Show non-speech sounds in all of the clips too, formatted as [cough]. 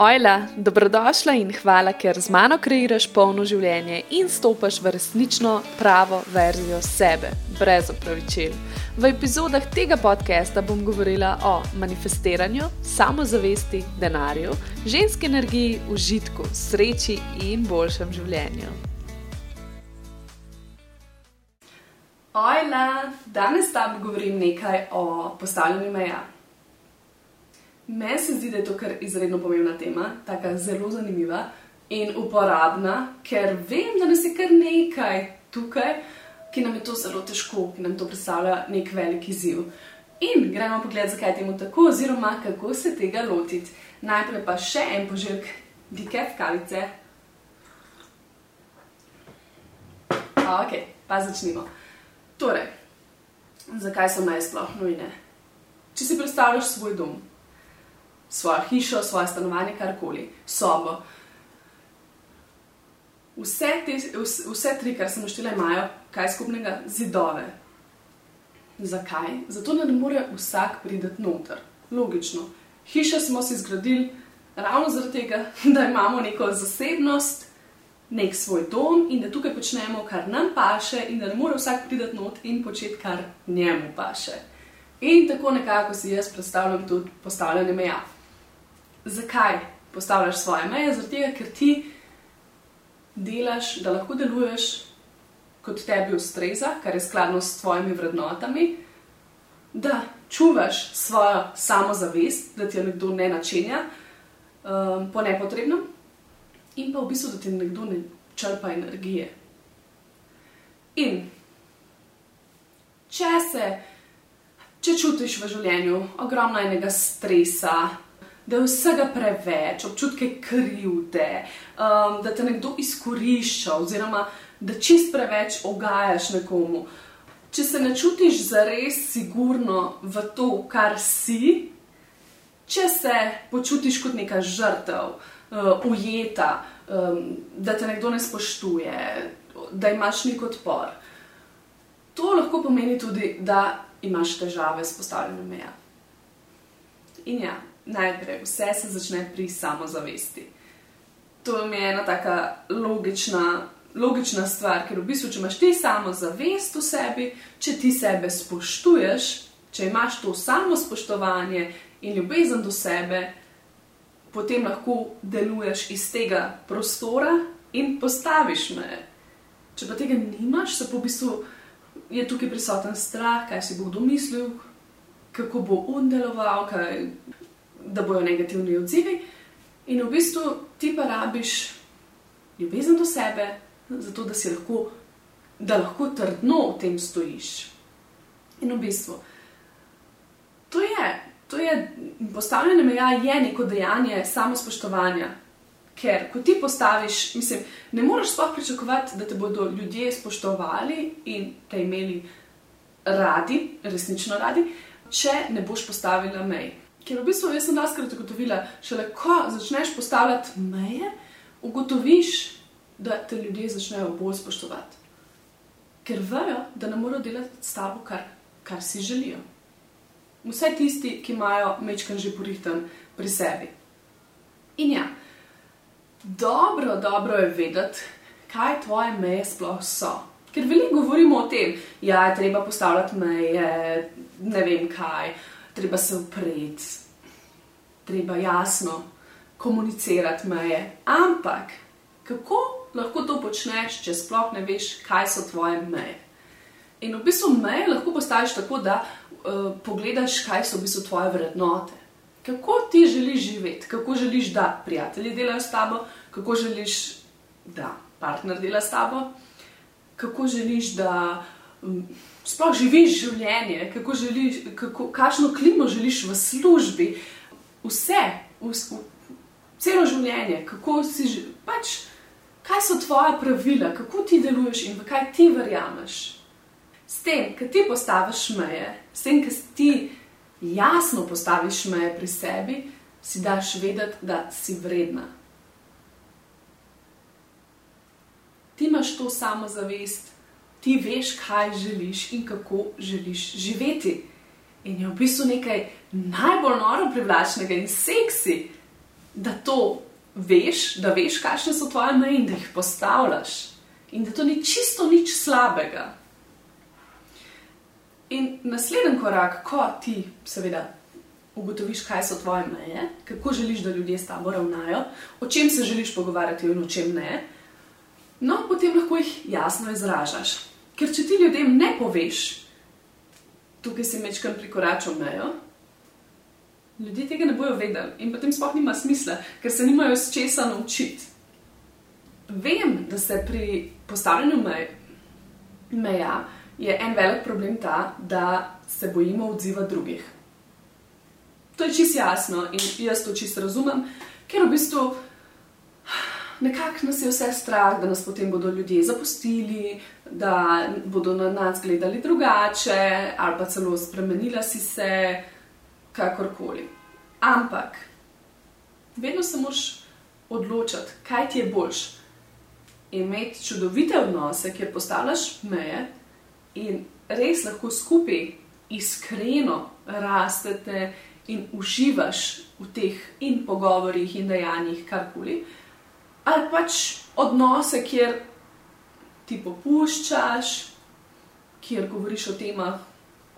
Ojla, dobrodošla in hvala, ker z mano kreiraš polno življenje in stopaš v resnično pravo verzijo sebe, brez opravičil. V epizodah tega podcasta bom govorila o manifestiranju, samozavesti, denarju, ženski energiji, užitku, sreči in boljšem življenju. Ojla, danes tam govorim nekaj o postavljanju meja. Meni se zdi, da je to kar izredno pomembna tema, tako zelo zanimiva in uporabna, ker vem, da nas je kar nekaj tukaj, ki nam je to zelo težko, ki nam to predstavlja nek velik izziv. In gremo pogled, zakaj je temu tako, oziroma kako se tega lotiti. Najprej pa še en požirk dike kavice. Ok, pa začnimo. Torej, zakaj so naj sploh nujne? Če si predstavljaš svoj dom, svojo hišo, svoje stanovanje, karkoli, sobo. Vse, te, vse tri, kar sem naštela, imajo kaj skupnega? Zidove. Zakaj? Zato, da ne more vsak priti noter. Logično. Hišo smo si zgradili ravno zaradi tega, [laughs] da imamo neko zasebnost, nek svoj dom in da tukaj počnemo, kar nam paše, in da ne more vsak priti noter in početi, kar njemu paše. In tako nekako si jaz predstavljam tudi postavljanje meja zakaj postavljaš svoje meje? Zato, ker ti delaš, da lahko deluješ kot tebi ustreza, kar je skladno s tvojimi vrednotami, da čuvaš svojo samozavest, da ti jo nekdo ne načenja um, po nepotrebnem, in pa v bistvu, da ti nekdo ne črpa energije. In če se, če čutiš v življenju ogromno enega stresa, da je vsega preveč, občutke krivde, um, da te nekdo izkorišča, oziroma da čist preveč ogajaš nekomu. Če se ne čutiš zares sigurno v to, kar si, če se počutiš kot neka žrtev, uh, ujeta, um, da te nekdo ne spoštuje, da imaš nek odpor. To lahko pomeni tudi, da imaš težave s postavljanjem meja. In ja, najprej, vse se začne pri samozavesti. To mi je ena tako logična, logična stvar, ker v bistvu, če imaš ti samozavest v sebi, če ti sebe spoštuješ, če imaš to samo spoštovanje in ljubezen do sebe, potem lahko deluješ iz tega prostora in postaviš meje. Če pa tega nimaš, se po bistvu je tukaj prisoten strah, kaj si bo kdo mislil, kako bo on deloval, kaj da bojo negativni odzivi, in v bistvu ti pa rabiš ljubezen do sebe, zato da lahko, da lahko trdno v tem stojiš. In v bistvu to je, to je postavljanje meja, je neko dejanje samospoštovanja. Ker, ko ti postaviš, mislim, ne moreš sploh pričakovati, da te bodo ljudje spoštovali in te imeli radi, resnično radi, če ne boš postavila mej. Ker v bistvu jaz sem daskrat ugotovila, šele ko začneš postavljati meje, ugotoviš, da te ljudje začnejo bolj spoštovati. Ker vejo, da ne morejo delati s tabo, kar, kar si želijo. Vse tisti, ki imajo mečkan že porihten pri sebi. In ja, dobro, dobro je vedeti, kaj tvoje meje sploh so. Ker veliko govorimo o tem, da ja, je treba postavljati meje, ne vem kaj treba se upreti, treba jasno komunicirati meje. Ampak kako lahko to počneš, če sploh ne veš, kaj so tvoje meje? In v bistvu meje lahko postaviš tako, da uh, pogledaš, kaj so v bistvu tvoje vrednote. Kako ti želiš živeti, kako želiš, da prijatelji delajo s tabo, kako želiš, da partner dela s tabo, kako želiš, da. Um, sploh živiš življenje, kako želiš, kako, kakšno klimo želiš v službi, vse, v, v, celo življenje, kako si že, pač, kaj so tvoje pravila, kako ti deluješ in v kaj ti verjameš. S tem, ki ti postaviš meje, s tem, ki ti jasno postaviš meje pri sebi, si daš vedeti, da si vredna. Ti imaš to samozavest, ti veš, kaj želiš in kako želiš živeti. In je v bistvu nekaj najbolj noro privlačnega in seksi, da to veš, da veš, kakšne so tvoje meje in da jih postavljaš. In da to ni čisto nič slabega. In naslednji korak, ko ti, seveda, ugotoviš, kaj so tvoje meje, kako želiš, da ljudje s tabo ravnajo, o čem se želiš pogovarjati in o čem ne, no, potem lahko jih jasno izražaš. Ker če ti ljudem ne poveš, tukaj si mečkam prikoračil mejo, ljudje tega ne bojo vedeli in potem sploh nima smisla, ker se nimajo s česa naučiti. Vem, da se pri postavljanju mej, meja je en velik problem ta, da se bojimo odziva drugih. To je čisto jasno in jaz to čisto razumem, ker v bistvu nekako nas je vse strah, da nas potem bodo ljudje zapustili, da bodo na nas gledali drugače ali pa celo spremenila si se, kakorkoli. Ampak vedno se moraš odločiti, kaj ti je boljš. Imeti čudovite odnose, kjer postavljaš meje in res lahko skupaj iskreno rastete in uživaš v teh in pogovorih in dejanjih, karkoli. Ali pač odnose, kjer ti popuščaš, kjer govoriš o temah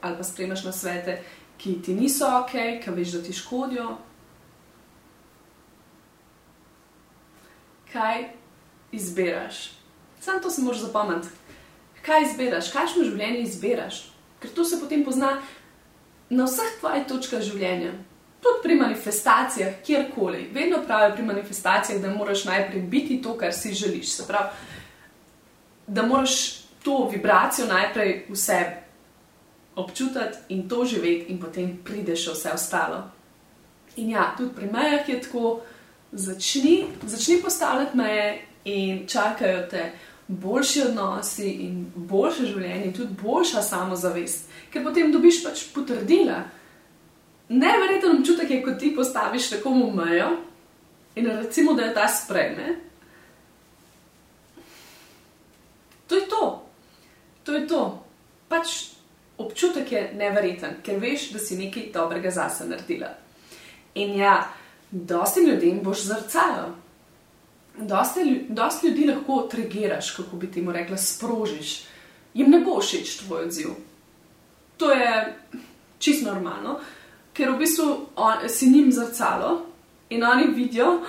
ali pa spremljaš na svete, ki ti niso ok, ki veš, da ti škodijo. Kaj izbiraš? Sam to si moraš zapomniti. Kaj izbiraš, kakšno življenje izbiraš? Ker to se potem pozna na vseh tvojih točkah življenja. Tudi pri manifestacijah, kjerkoli. Vedno pravijo pri manifestacijah, da moraš najprej biti to, kar si želiš. Se pravi, da moraš to vibracijo najprej v sebi občutiti in to živeti, in potem prideš še vse ostalo. In ja, tudi pri mejah je tako, začni, začni postavljati meje in čakajo te boljši odnosi in boljše življenje, tudi boljša samozavest, ker potem dobiš pač potrdila. Neverjeten občutek je, ko ti postaviš nekomu mejo in recimo, da je ta sprejme. To je to. To je to. Pač občutek je neverjeten, ker veš, da si nekaj dobrega zase naredila. In ja, dosti ljudem boš zrcalo. Dosti, dosti ljudi lahko trigiraš, kako bi ti mu rekla, sprožiš. Jim ne bo všeč tvoj odziv. To je čisto normalno, ker v bistvu on, si njim zrcalo in oni vidijo,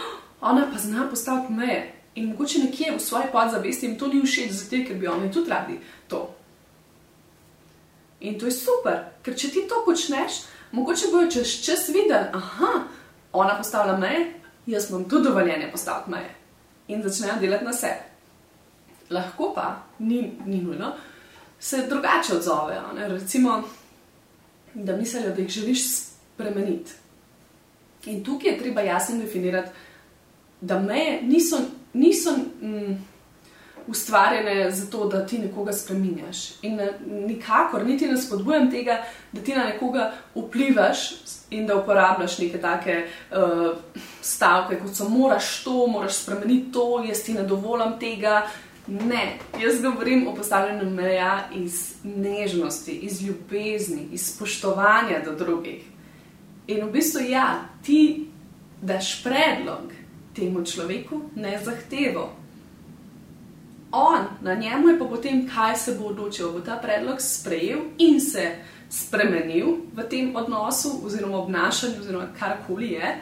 ona pa zna postaviti meje. In mogoče nekje v svoji podzavesti jim to ni všeč, zato ker bi oni tudi radi to. In to je super, ker če ti to počneš, mogoče bojo čez čas videli, aha, ona postavlja meje, jaz bom tudi dovoljenje postaviti meje. In začnejo delati na sebe. Lahko pa, ni, ni nujno, se drugače odzovejo. Recimo, da mislijo, da jih želiš spremeniti. In tukaj je treba jasno definirati, da meje niso, niso mm, ustvarjene zato, da ti nekoga spremenjaš. In nikakor niti ne spodbujam tega, da ti na nekoga vplivaš in da uporabljaš neke take uh, stavke, kot so moraš to, moraš spremeniti to, jaz ti ne dovolim tega. Ne, jaz govorim o postavljanju meja iz nežnosti, iz ljubezni, iz spoštovanja do drugih. In v bistvu, ja, ti daš predlog temu človeku, ne zahtevo on, na njemu je pa potem, kaj se bo odločil, bo ta predlog sprejel in se spremenil v tem odnosu, oziroma obnašanju, oziroma karkoli je,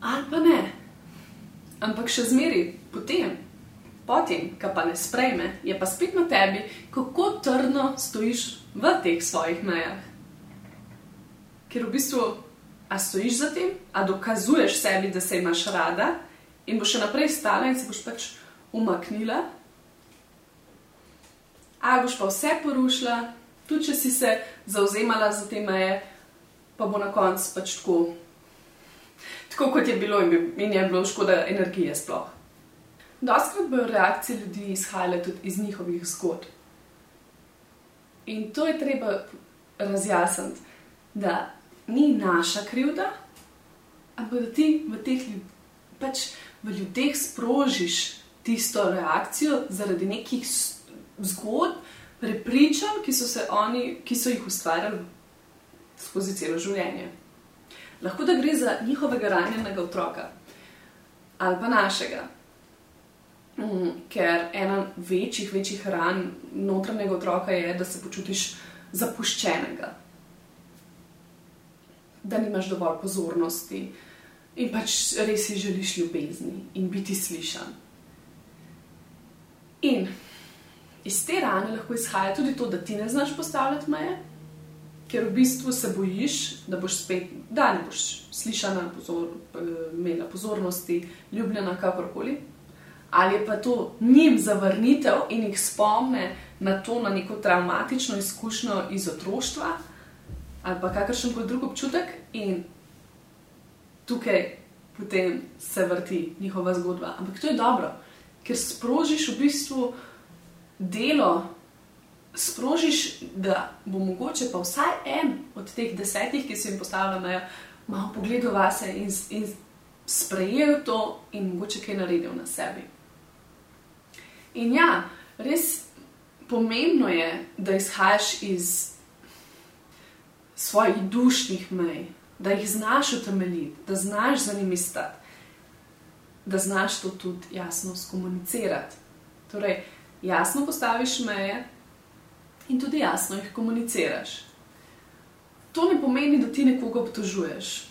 ali pa ne. Ampak še zmeri potem, potem, ki pa ne sprejme, je pa spet na tebi, kako trdno stojiš v teh svojih mejah. Ker v bistvu, a stojiš za tem, a dokazuješ sebi, da se imaš rada in boš še naprej stala in se boš pač umaknila ali boš pa vse porušila, tudi če si se zauzemala za te meje, pa bo na koncu pač tako, tako kot je bilo in, bi, in je bilo škoda energije sploh. Doskrat bojo reakcije ljudi izhajale tudi iz njihovih zgodb. In to je treba razjasniti, da ni naša krivda, ampak da ti v teh pač v ljudeh sprožiš tisto reakcijo zaradi nekih zgodb, prepričanj, ki so, oni, ki so jih ustvarjali skozi celo življenje. Lahko da gre za njihovega ranjenega otroka, ali pa našega. Mm, ker ena večjih, večjih ran notranjega otroka je, da se počutiš zapuščenega, da nimaš dovolj pozornosti in pač res si želiš ljubezni in biti slišan. In iz te rane lahko izhaja tudi to, da ti ne znaš postavljati meje, ker v bistvu se bojiš, da boš spet, da ne boš slišana, pozor, imela pozornosti, ljubljena, kakorkoli. Ali je pa to njim zavrnitev in jih spomne na to, na neko traumatično izkušnjo iz otroštva, ali pa kakršen koli drug občutek, in tukaj potem se vrti njihova zgodba. Ampak to je dobro, ker sprožiš v bistvu delo, sprožiš, da bo mogoče pa vsaj en od teh desetih, ki so jim postavljali, malo pogledal vase in, in sprejel to in mogoče kaj naredil na sebi. In ja, res pomembno je, da izhajaš iz svojih dušnih mej, da jih znaš utemeljiti, da znaš za njimi stati, da znaš to tudi jasno skomunicirati. Torej, jasno postaviš meje in tudi jasno jih komuniciraš. To ne pomeni, da ti nekoga obtožuješ.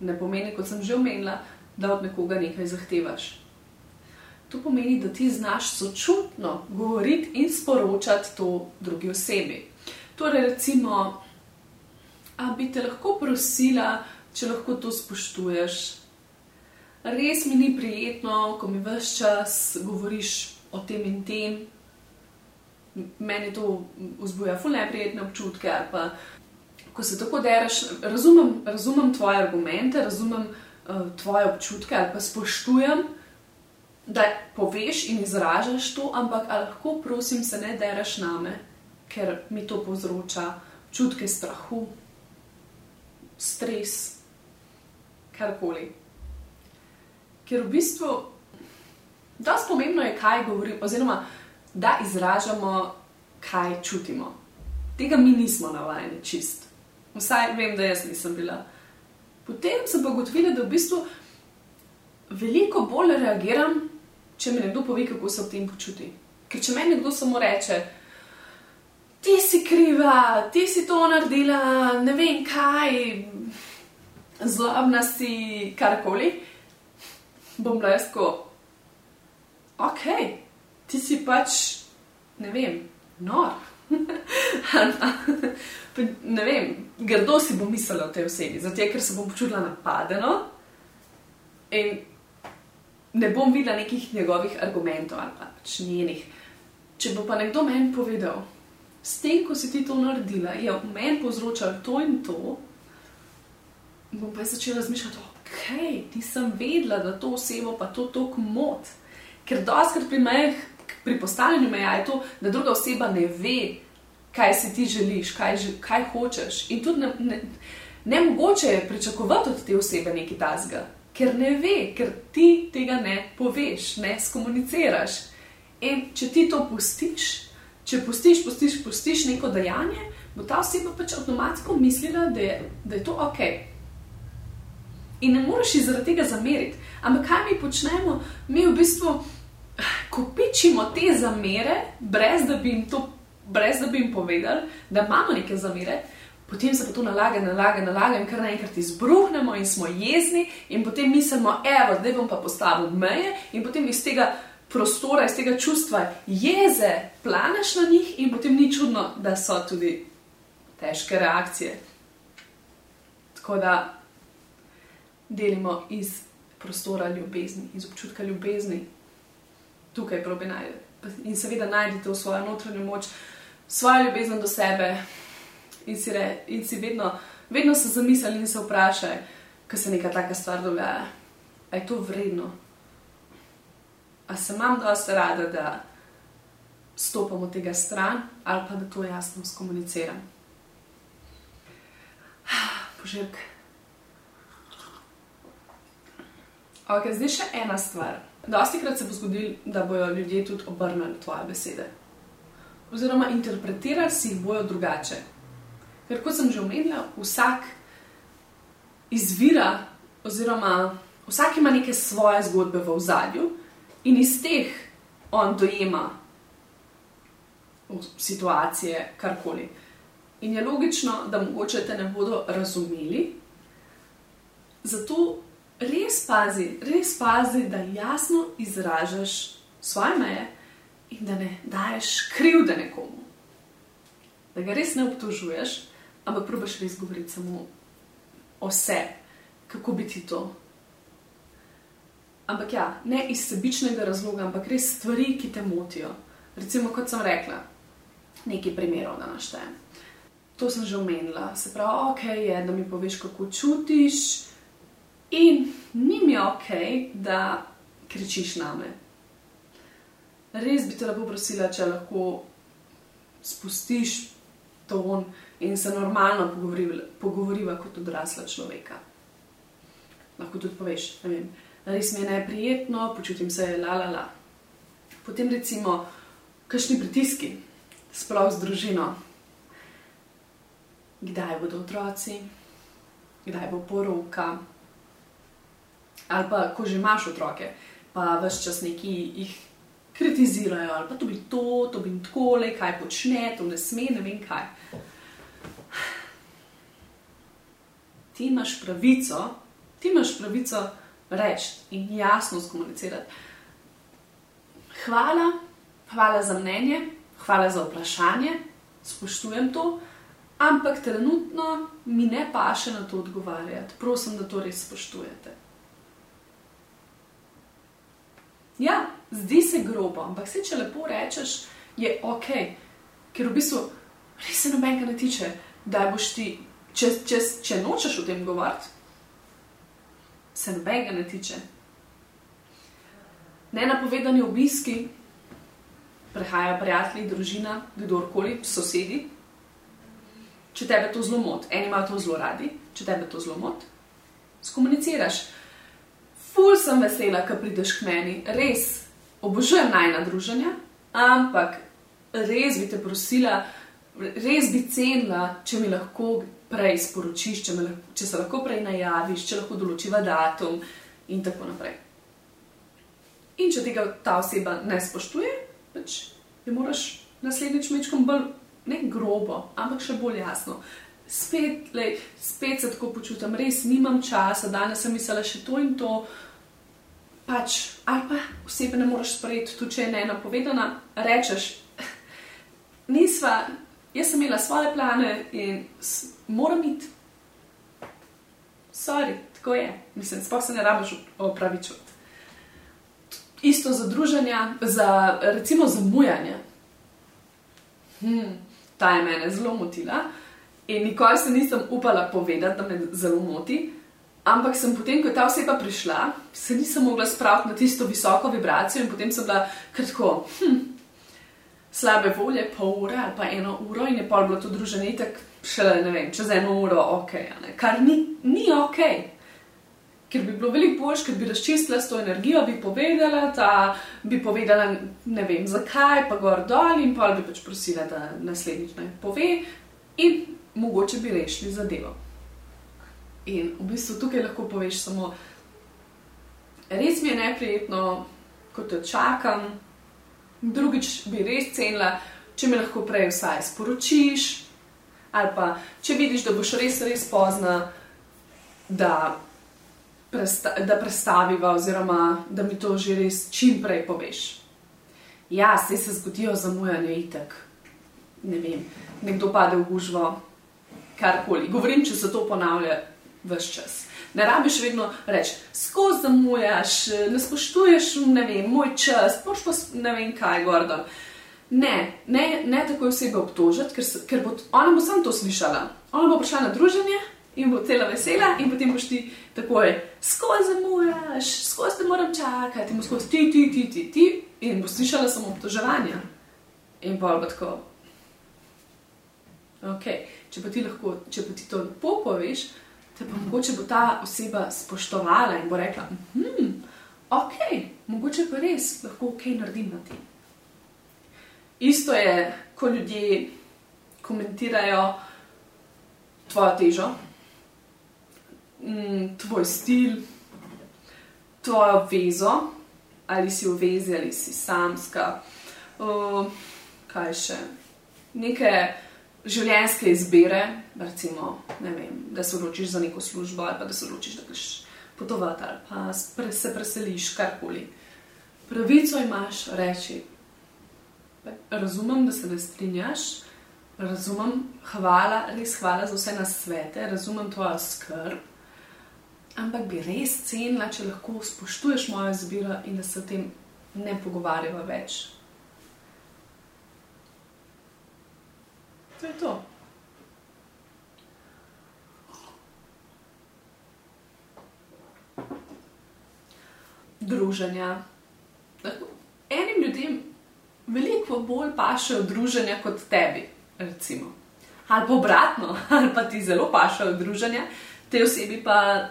Ne pomeni, kot sem že omenila, da od nekoga nekaj zahtevaš. To pomeni, da ti znaš sočutno govoriti in sporočati to drugi osebi. Torej, recimo, a bi te lahko prosila, če lahko to spoštuješ. Res mi ni prijetno, ko mi vse čas govoriš o tem in tem. Meni to vzbuja fulne prijetne občutke. Pa, ko se tako deraš, razumem, razumem tvoje argumente, razumem uh, tvoje občutke ali pa spoštujem, da poveš in izražaš to, ampak lahko, prosim, se ne deraš name ker mi to povzroča čutke strahu, stres, karkoli. Ker v bistvu, da je, kaj govorimo, oziroma da izražamo, kaj čutimo. Tega mi nismo navajeni čist. Vsaj vem, da jaz nisem bila. Potem sem pa ugotovila, da v bistvu veliko bolj reagiram, če mi nekdo pove, kako se v tem počuti. Ker če meni nekdo samo reče, ti si kriva, ti si to naredila, ne vem kaj, zlobna si karkoli. Bom blesko, ok, ti si pač, ne vem, nor. [laughs] ne vem, grdo si bom mislila o tej osebi, zato ker se bom počutila napadeno in ne bom videla nekih njegovih argumentov ali pač njenih. Če bo pa nekdo meni povedal, s tem, ko si ti to naredila, je v meni povzročalo to in to, bom pa začela razmišljati, ok, nisem vedela, da to osebo pa to tako mot. Ker doskrat pri mejah, pri postavljanju meja je to, da druga oseba ne ve, kaj si ti želiš, kaj, kaj hočeš. In tudi ne, ne, ne mogoče je pričakovati od te osebe nekaj tasga, ker ne ve, ker ti tega ne poveš, ne skomuniciraš. In če ti to pustiš, če pustiš, pustiš, pustiš neko dejanje, bo ta oseba pač avtomatsko mislila, da je, da je to ok. In ne moreš ji zaradi tega zameriti. Ampak kaj mi počnemo? Mi v bistvu kopičimo te zamere, brez da bi jim, to, brez da bi jim povedali, da imamo neke zamere. Potem se pa to nalaga, nalaga, nalaga, in kar naenkrat izbruhnemo, in smo jezni, in potem mislimo, evo, zdaj bom pa postavil meje, in potem iz tega prostora, iz tega čustva jeze, planeš na njih, in potem ni čudno, da so tudi težke reakcije. Tako da delimo iz prostora ljubezni, iz občutka ljubezni, tukaj probi najti. In seveda najdete v svojo notranjo moč, svojo ljubezen do sebe, in si, re, in si vedno, vedno se zamisli in se vprašaj, kaj se neka taka stvar dogaja. Je to vredno? A se imam dosti rada, da stopim od tega stran ali pa da to jasno skomuniciram. [sighs] Požirk. Ok, zdaj še ena stvar. Dosti krat se bo zgodilo, da bodo ljudje tudi obrnili tvoje besede. Oziroma, interpretirali si jih bojo drugače. Ker, kot sem že omenila, vsak izvira oziroma Vsak ima neke svoje zgodbe v zadju in iz teh on dojema situacije, karkoli. In je logično, da mogoče te ne bodo razumeli. Zato res pazi, res pazi, da jasno izražaš svoje meje in da ne daješ krivde nekomu. Da ga res ne obtožuješ, ampak probiš res govoriti samo o sebi, kako bi ti to. Ampak ja, ne iz sebičnega razloga, ampak res stvari, ki te motijo. Recimo, kot sem rekla, nekaj primerov, da naštejem. To sem že omenila, se pravi, ok, je, da mi poveš, kako čutiš, in ni mi ok, da kričiš na me. Res bi te lepo prosila, če lahko spustiš ton in se normalno pogovoriva kot odrasla človeka. Lahko tudi poveš, ne vem, res mi je neprijetno, počutim se la la la. Potem recimo, kakšni pritiski, sploh z družino. Kdaj bodo otroci, kdaj bo poroka, ali pa ko že imaš otroke, pa vse čas neki jih kritizirajo, ali pa to bi to, to bi tako, le kaj počne, to ne sme, ne vem kaj. Ti imaš pravico, ti imaš pravico reči in jasno skomunicirati. Hvala, hvala za mnenje, hvala za vprašanje, spoštujem to, ampak trenutno mi ne paše na to odgovarjati. Prosim, da to res spoštujete. Ja, zdi se grobo, ampak se če lepo rečeš, je ok, ker v bistvu res se nobenega ne tiče, da boš ti, če, če, če nočeš o tem govoriti, se nobenega ne tiče. Nenapovedani obiski, prehajajo prijatelji, družina, kdorkoli, sosedi. Če tebe to zelo moti, eni imajo to zelo radi, če tebe to zelo moti, skomuniciraš. Ful sem vesela, ko prideš k meni, res obožujem najna druženja, ampak res bi te prosila, res bi cenila, če mi lahko prej sporočiš, če, lahko, če se lahko prej najaviš, če lahko določiva datum in tako naprej. In če tega ta oseba ne spoštuje, pač jo moraš naslednjič mečkom bolj ne grobo, ampak še bolj jasno. Spet, lej, spet se tako počutim, res nimam časa, danes sem mislila še to in to. Pač, ali pa osebe ne moreš sprejeti, tudi če je ne napovedana, rečeš, nisva, jaz sem imela svoje plane in moram iti. Sorry, tako je. Mislim, sploh se ne rabiš opravičiti. Isto za druženja, za recimo zamujanje. Hmm, ta je mene zelo motila in nikoli se nisem upala povedati, da me zelo moti. Ampak sem potem, ko je ta oseba prišla, se nisem mogla spraviti na tisto visoko vibracijo in potem sem bila kratko. Hm, slabe volje, pol ure ali pa eno uro, in je pa bilo to druženje tako šele ne vem, čez eno uro, ok, kar ni, ni ok. Ker bi bilo veliko bolj, ker bi razčistila s to energijo, bi povedala, da bi povedala, ne vem, zakaj, pa gor dol in pa bi pač prosila, da naslednjič naj pove in mogoče bi rešili zadevo. In v bistvu tukaj lahko poveš samo, res mi je neprijetno, ko te čakam, drugič bi res cenila, če mi lahko prej vsaj sporočiš, ali pa če vidiš, da boš res, res pozna, da, presta, da prestaviva, oziroma da mi to že res čim prej poveš. Ja, se se zgodijo zamujanje itek. Ne vem, nekdo pade v gužvo, karkoli. Govorim, če se to ponavlja vse čas. Ne rabiš vedno reči, skozi zamujaš, ne spoštuješ, ne vem, moj čas, poš pa ne vem kaj, Gordon. Ne, ne, ne tako osebe obtožiti, ker, ker bo ona bo samo to slišala. Ona bo prišla na druženje in bo cela vesela, in potem boš ti takoj, skozi zamujaš, skozi te moram čakati, in skozi ti, ti, ti, ti, ti, in bo slišala samo obtoževanja. In pa bo tako. Okay. Če pa ti lahko, če pa ti to lepo poveš, te pa mogoče bo ta oseba spoštovala in bo rekla, hm, ok, mogoče pa res lahko kaj naredim na tem. Isto je, ko ljudje komentirajo tvojo težo, mm, tvoj stil, tvojo vezo, ali si v vezi, ali si samska, uh, kaj še, neke življenjske izbire, recimo, vem, da se odločiš za neko službo, ali pa da se odločiš, da greš potovati, ali pa se preseliš karkoli. Pravico imaš reči, razumem, da se ne strinjaš, razumem, hvala, res hvala za vse na svete, razumem tvojo skrb. Ampak bi res cenila, če lahko spoštuješ mojo izbiro in da se o tem ne pogovarjava več. To je to. Druženja. Enim ljudem veliko bolj pašejo druženja kot tebi, recimo. Ali pa obratno, [laughs] ali pa ti zelo pašejo druženja, te osebi pa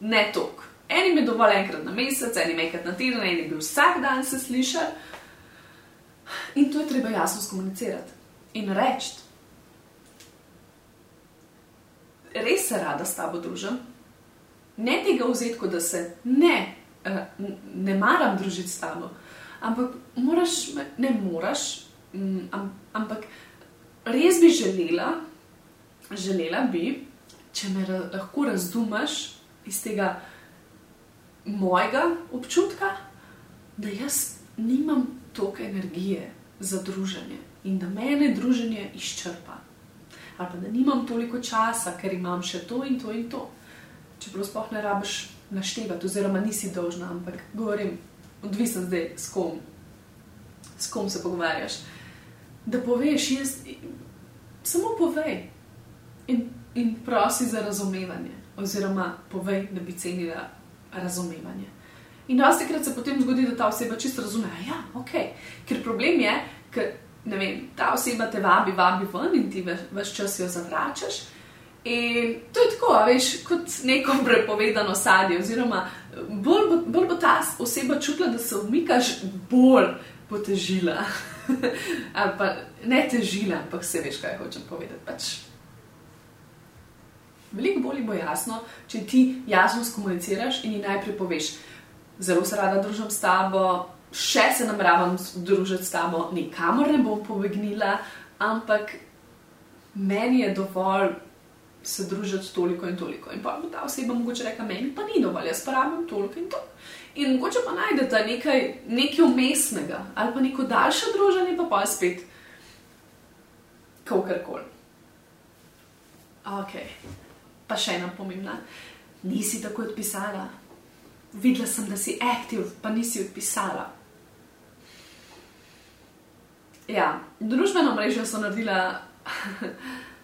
ne tok. Enim je dovolj enkrat na mesec, enim enkrat na teden, enim bi vsak dan se slišal. In to je treba jasno skomunicirati in reči. res se rada s tabo družim, ne tega vzeti, kot da se ne, uh, ne maram družiti s tabo, ampak moraš, ne moraš, um, ampak res bi želela, želela bi, če me lahko razumeš iz tega mojega občutka, da jaz nimam toliko energije za druženje in da mene druženje izčrpa ali pa da nimam toliko časa, ker imam še to in to in to. Čeprav sploh ne rabiš naštevati, oziroma nisi dolžna, ampak govorim, odvisno zdaj s kom, s kom se pogovarjaš. Da poveš, jaz samo povej in, in prosi za razumevanje, oziroma povej, da bi cenila razumevanje. In dosti krat se potem zgodi, da ta oseba čisto razume, da ja, je ok. Ker problem je, ker vem, ta oseba te vabi, vabi ven in ti več čas jo zavračaš. In to je tako, veš, kot neko [laughs] prepovedano sadje. Oziroma, bolj bo, bolj bo ta oseba čutila, da se umikaš, bolj bo težila. [laughs] Pa ne težila, ampak se veš, kaj hočem povedati. Pač. Veliko bolj bo jasno, če ti jasno skomuniciraš in ji najprej poveš, zelo se rada družim s tabo, še se nameravam družiti s tabo, nikamor ne bom pobegnila, ampak meni je dovolj se družiti toliko in toliko. In pa bo ta oseba mogoče rekla, meni pa ni dovolj, jaz pa rabim toliko in to. In mogoče pa najdete nekaj, nekaj umestnega ali pa neko daljše druženje, pa pa spet kakorkoli. Ok, pa še ena pomembna. Nisi tako odpisala. Videla sem, da si aktiv, pa nisi odpisala. Ja, družbeno mrežo so naredila [laughs]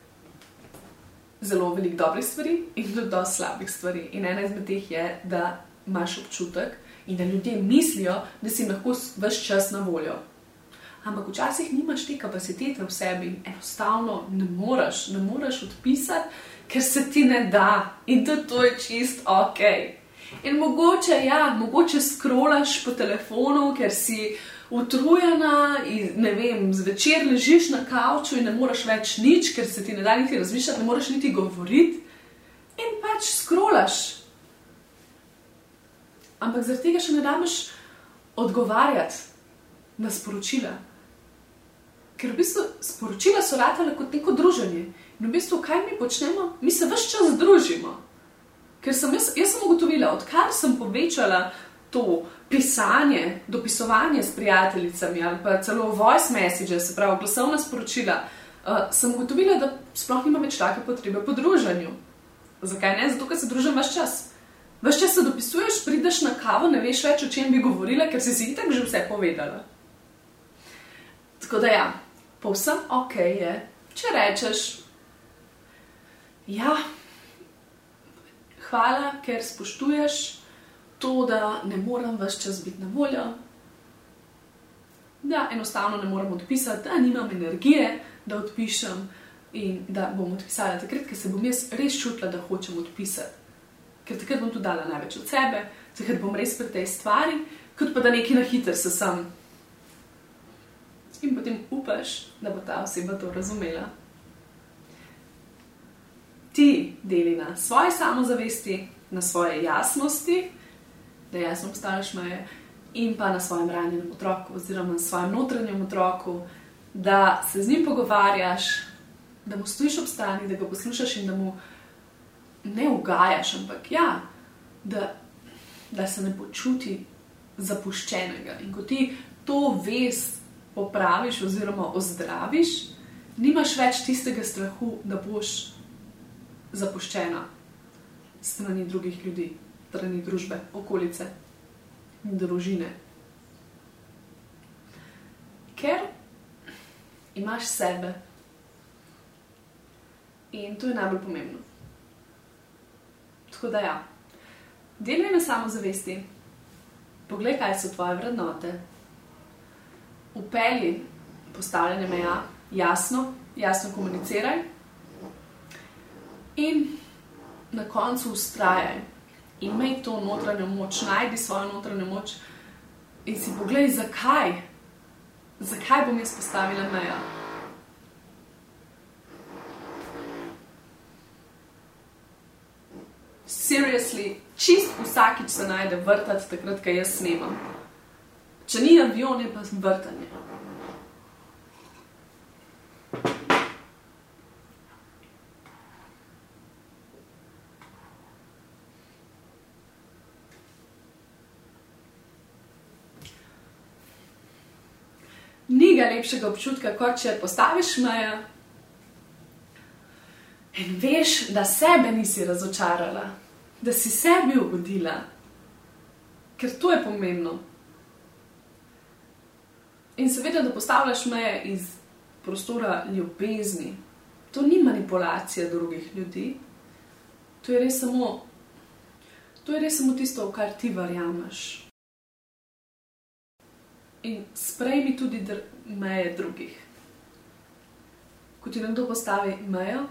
zelo veliko dobrih stvari in tudi dosti slabih stvari. In ena izmed teh je, da imaš občutek in da ljudje mislijo, da si lahko vse čas na voljo. Ampak včasih nimaš te kapacitete v sebi in enostavno ne moreš, ne moreš odpisati, ker se ti ne da in tudi to je čist ok. In mogoče, ja, mogoče skrolaš po telefonu, ker si utrujena in ne vem, zvečer ležiš na kavču in ne moreš več nič, ker se ti ne da niti razmišljati, ne moreš niti govoriti in pač skrolaš. Ampak zaradi tega še ne daš odgovarjati na sporočila. Ker v bistvu sporočila so ratale kot neko druženje. In v bistvu, kaj mi počnemo? Mi se vse čas družimo. Ker sem jaz, jaz sem ugotovila, odkar sem povečala to pisanje, dopisovanje s prijateljicami ali pa celo voice message, se pravi glasovna sporočila, uh, sem ugotovila, da sploh nima več take potrebe po družanju. Zakaj ne? Zato, ker se družim več čas. Ves čas se dopisuješ, prideš na kavo, ne veš več, o čem bi govorila, ker si si itak že vse povedala. Tako da ja, povsem ok je, če rečeš, ja, hvala, ker spoštuješ to, da ne morem več čas biti na voljo, da enostavno ne morem odpisati, da nimam energije, da odpišem in da bom odpisala takrat, ker se bom jaz res čutila, da hočem odpisati. Ker takrat bom tudi dala največ od sebe, takrat bom res pri tej stvari, kot pa da neki na hitro se sem. In potem upaš, da bo ta oseba to razumela. Ti deli na svoji samozavesti, na svoje jasnosti, da jasno postaviš meje, in pa na svojem ranjenem otroku, oziroma na svojem notranjem otroku, da se z njim pogovarjaš, da mu stojiš ob strani, da ga poslušaš in da mu ne ugajaš, ampak ja, da, da se ne počuti zapuščenega. In ko ti to vest popraviš oziroma ozdraviš, nimaš več tistega strahu, da boš zapuščena strani drugih ljudi, strani družbe, okolice in družine. Ker imaš sebe. In to je najbolj pomembno. Tako da ja, delaj na samozavesti, poglej, kaj so tvoje vrednote, upelji postavljanje meja, jasno, jasno komuniciraj. In na koncu ustrajaj imej to notranjo moč, najdi svojo notranjo moč in si poglej, zakaj, zakaj bom jaz postavila meja. Seriously, čist vsakič se najde vrtati, takrat, ko jaz snemam. Če ni avion, je pa vrtanje. Ni ga lepšega občutka, kot če postaviš mejo. In veš, da sebe nisi razočarala, da si sebi ugodila, ker to je pomembno. In seveda, da postavljaš meje iz prostora ljubezni, to ni manipulacija drugih ljudi, to je res samo, to je res samo tisto, v kar ti verjameš in sprejmi tudi dr meje drugih. Ko ti nekdo postavi mejo,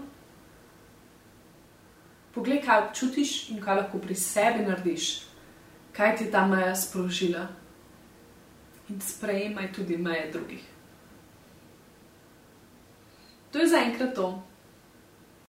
poglej, kaj občutiš in kaj lahko pri sebi narediš, kaj ti je ta meja sprožila. In sprejemaj tudi meje drugih. To je zaenkrat to.